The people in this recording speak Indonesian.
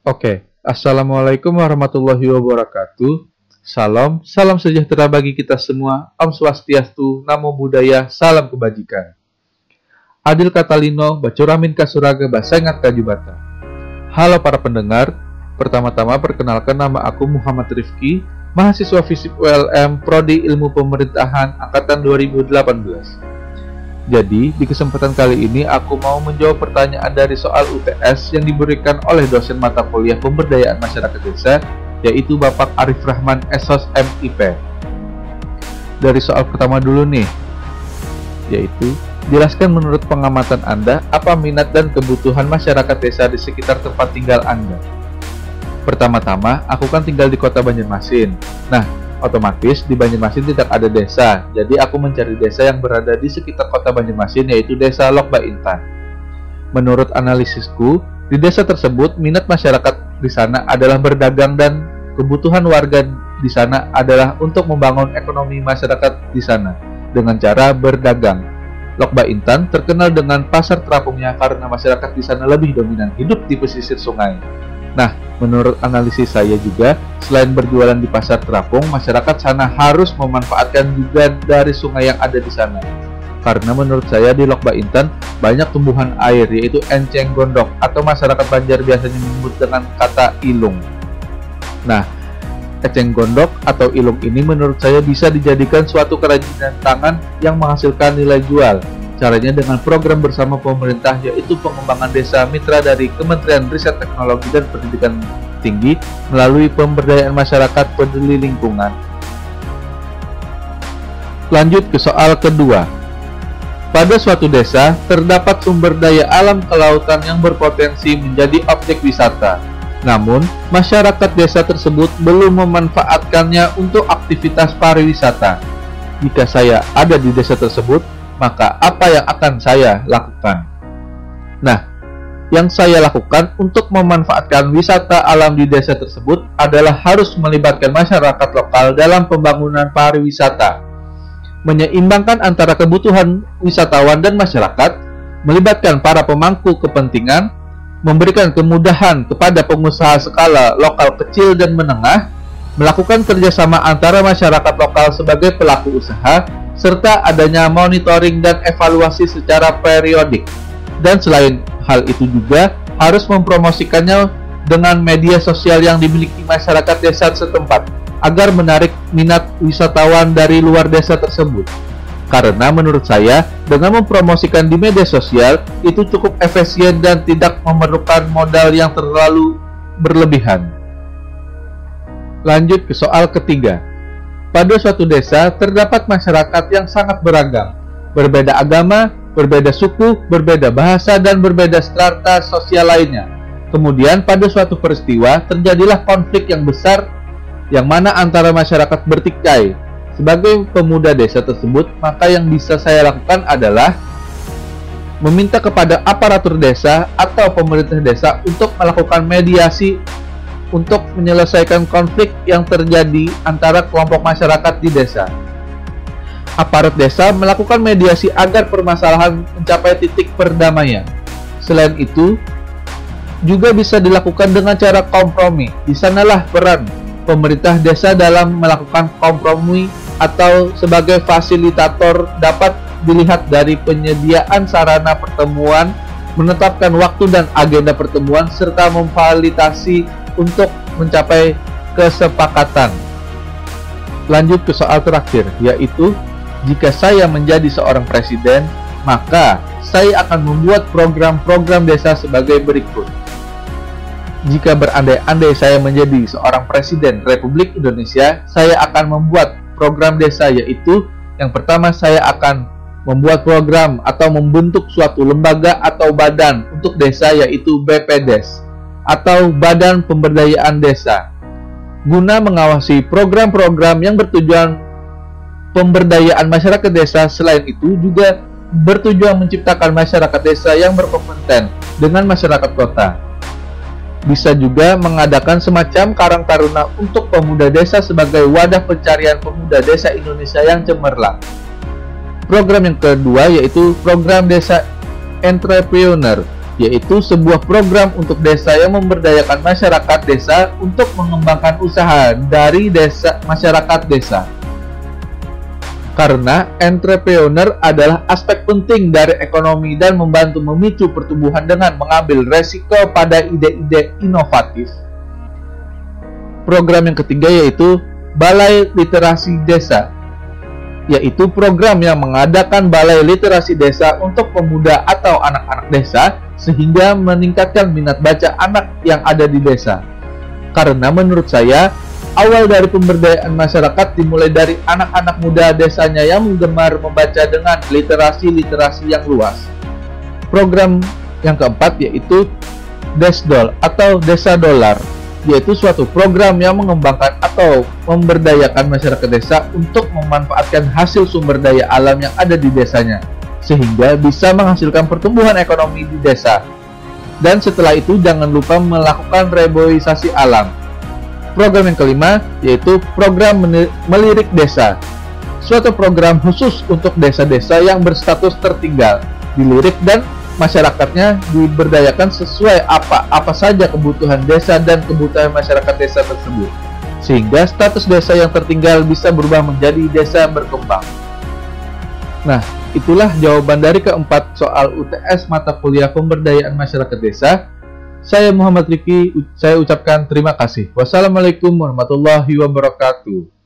Oke, Assalamualaikum warahmatullahi wabarakatuh. Salam, salam sejahtera bagi kita semua. Om Swastiastu, Namo Buddhaya, salam kebajikan. Adil Katalino, Bacuramin Kasuraga, Basengat Kajubata. Halo para pendengar, pertama-tama perkenalkan nama aku Muhammad Rifki, mahasiswa fisik ULM Prodi Ilmu Pemerintahan Angkatan 2018. Jadi, di kesempatan kali ini aku mau menjawab pertanyaan dari soal UTS yang diberikan oleh dosen mata kuliah Pemberdayaan Masyarakat Desa, yaitu Bapak Arif Rahman Esos MIP. Dari soal pertama dulu nih, yaitu jelaskan menurut pengamatan Anda apa minat dan kebutuhan masyarakat desa di sekitar tempat tinggal Anda. Pertama-tama, aku kan tinggal di kota Banjarmasin. Nah, otomatis di Banjarmasin tidak ada desa. Jadi aku mencari desa yang berada di sekitar kota Banjarmasin yaitu desa Lokba Intan. Menurut analisisku, di desa tersebut minat masyarakat di sana adalah berdagang dan kebutuhan warga di sana adalah untuk membangun ekonomi masyarakat di sana dengan cara berdagang. Lokba Intan terkenal dengan pasar terapungnya karena masyarakat di sana lebih dominan hidup di pesisir sungai. Nah, menurut analisis saya juga, selain berjualan di pasar terapung, masyarakat sana harus memanfaatkan juga dari sungai yang ada di sana. Karena menurut saya di Lokba Intan banyak tumbuhan air yaitu enceng gondok atau masyarakat Banjar biasanya menyebut dengan kata ilung. Nah, eceng gondok atau ilung ini menurut saya bisa dijadikan suatu kerajinan tangan yang menghasilkan nilai jual Caranya dengan program bersama pemerintah yaitu pengembangan desa mitra dari Kementerian Riset Teknologi dan Pendidikan Tinggi melalui pemberdayaan masyarakat peduli lingkungan. Lanjut ke soal kedua. Pada suatu desa, terdapat sumber daya alam kelautan yang berpotensi menjadi objek wisata. Namun, masyarakat desa tersebut belum memanfaatkannya untuk aktivitas pariwisata. Jika saya ada di desa tersebut, maka apa yang akan saya lakukan? Nah, yang saya lakukan untuk memanfaatkan wisata alam di desa tersebut adalah harus melibatkan masyarakat lokal dalam pembangunan pariwisata, menyeimbangkan antara kebutuhan wisatawan dan masyarakat, melibatkan para pemangku kepentingan, memberikan kemudahan kepada pengusaha skala lokal kecil dan menengah, melakukan kerjasama antara masyarakat lokal sebagai pelaku usaha, serta adanya monitoring dan evaluasi secara periodik. Dan selain hal itu juga harus mempromosikannya dengan media sosial yang dimiliki masyarakat desa setempat agar menarik minat wisatawan dari luar desa tersebut. Karena menurut saya, dengan mempromosikan di media sosial itu cukup efisien dan tidak memerlukan modal yang terlalu berlebihan. Lanjut ke soal ketiga. Pada suatu desa terdapat masyarakat yang sangat beragam, berbeda agama, berbeda suku, berbeda bahasa, dan berbeda strata sosial lainnya. Kemudian pada suatu peristiwa terjadilah konflik yang besar yang mana antara masyarakat bertikai. Sebagai pemuda desa tersebut, maka yang bisa saya lakukan adalah meminta kepada aparatur desa atau pemerintah desa untuk melakukan mediasi untuk menyelesaikan konflik yang terjadi antara kelompok masyarakat di desa. Aparat desa melakukan mediasi agar permasalahan mencapai titik perdamaian. Selain itu, juga bisa dilakukan dengan cara kompromi. Di sanalah peran pemerintah desa dalam melakukan kompromi atau sebagai fasilitator dapat dilihat dari penyediaan sarana pertemuan, menetapkan waktu dan agenda pertemuan, serta memfasilitasi untuk mencapai kesepakatan. Lanjut ke soal terakhir, yaitu jika saya menjadi seorang presiden, maka saya akan membuat program-program desa sebagai berikut. Jika berandai-andai saya menjadi seorang presiden Republik Indonesia, saya akan membuat program desa yaitu yang pertama saya akan membuat program atau membentuk suatu lembaga atau badan untuk desa yaitu BPDes atau Badan Pemberdayaan Desa guna mengawasi program-program yang bertujuan pemberdayaan masyarakat desa selain itu juga bertujuan menciptakan masyarakat desa yang berkompeten dengan masyarakat kota. Bisa juga mengadakan semacam karang taruna untuk pemuda desa sebagai wadah pencarian pemuda desa Indonesia yang cemerlang. Program yang kedua yaitu program desa entrepreneur yaitu sebuah program untuk desa yang memberdayakan masyarakat desa untuk mengembangkan usaha dari desa masyarakat desa. Karena entrepreneur adalah aspek penting dari ekonomi dan membantu memicu pertumbuhan dengan mengambil resiko pada ide-ide inovatif. Program yang ketiga yaitu Balai Literasi Desa yaitu program yang mengadakan balai literasi desa untuk pemuda atau anak-anak desa sehingga meningkatkan minat baca anak yang ada di desa. Karena menurut saya, awal dari pemberdayaan masyarakat dimulai dari anak-anak muda desanya yang menggemar membaca dengan literasi-literasi yang luas. Program yang keempat yaitu Desdol atau Desa Dolar yaitu suatu program yang mengembangkan atau memberdayakan masyarakat desa untuk memanfaatkan hasil sumber daya alam yang ada di desanya, sehingga bisa menghasilkan pertumbuhan ekonomi di desa. Dan setelah itu jangan lupa melakukan reboisasi alam. Program yang kelima yaitu program melirik desa. Suatu program khusus untuk desa-desa yang berstatus tertinggal, dilirik dan masyarakatnya diberdayakan sesuai apa apa saja kebutuhan desa dan kebutuhan masyarakat desa tersebut sehingga status desa yang tertinggal bisa berubah menjadi desa berkembang. Nah, itulah jawaban dari keempat soal UTS mata kuliah pemberdayaan masyarakat desa. Saya Muhammad Riki, saya ucapkan terima kasih. Wassalamualaikum warahmatullahi wabarakatuh.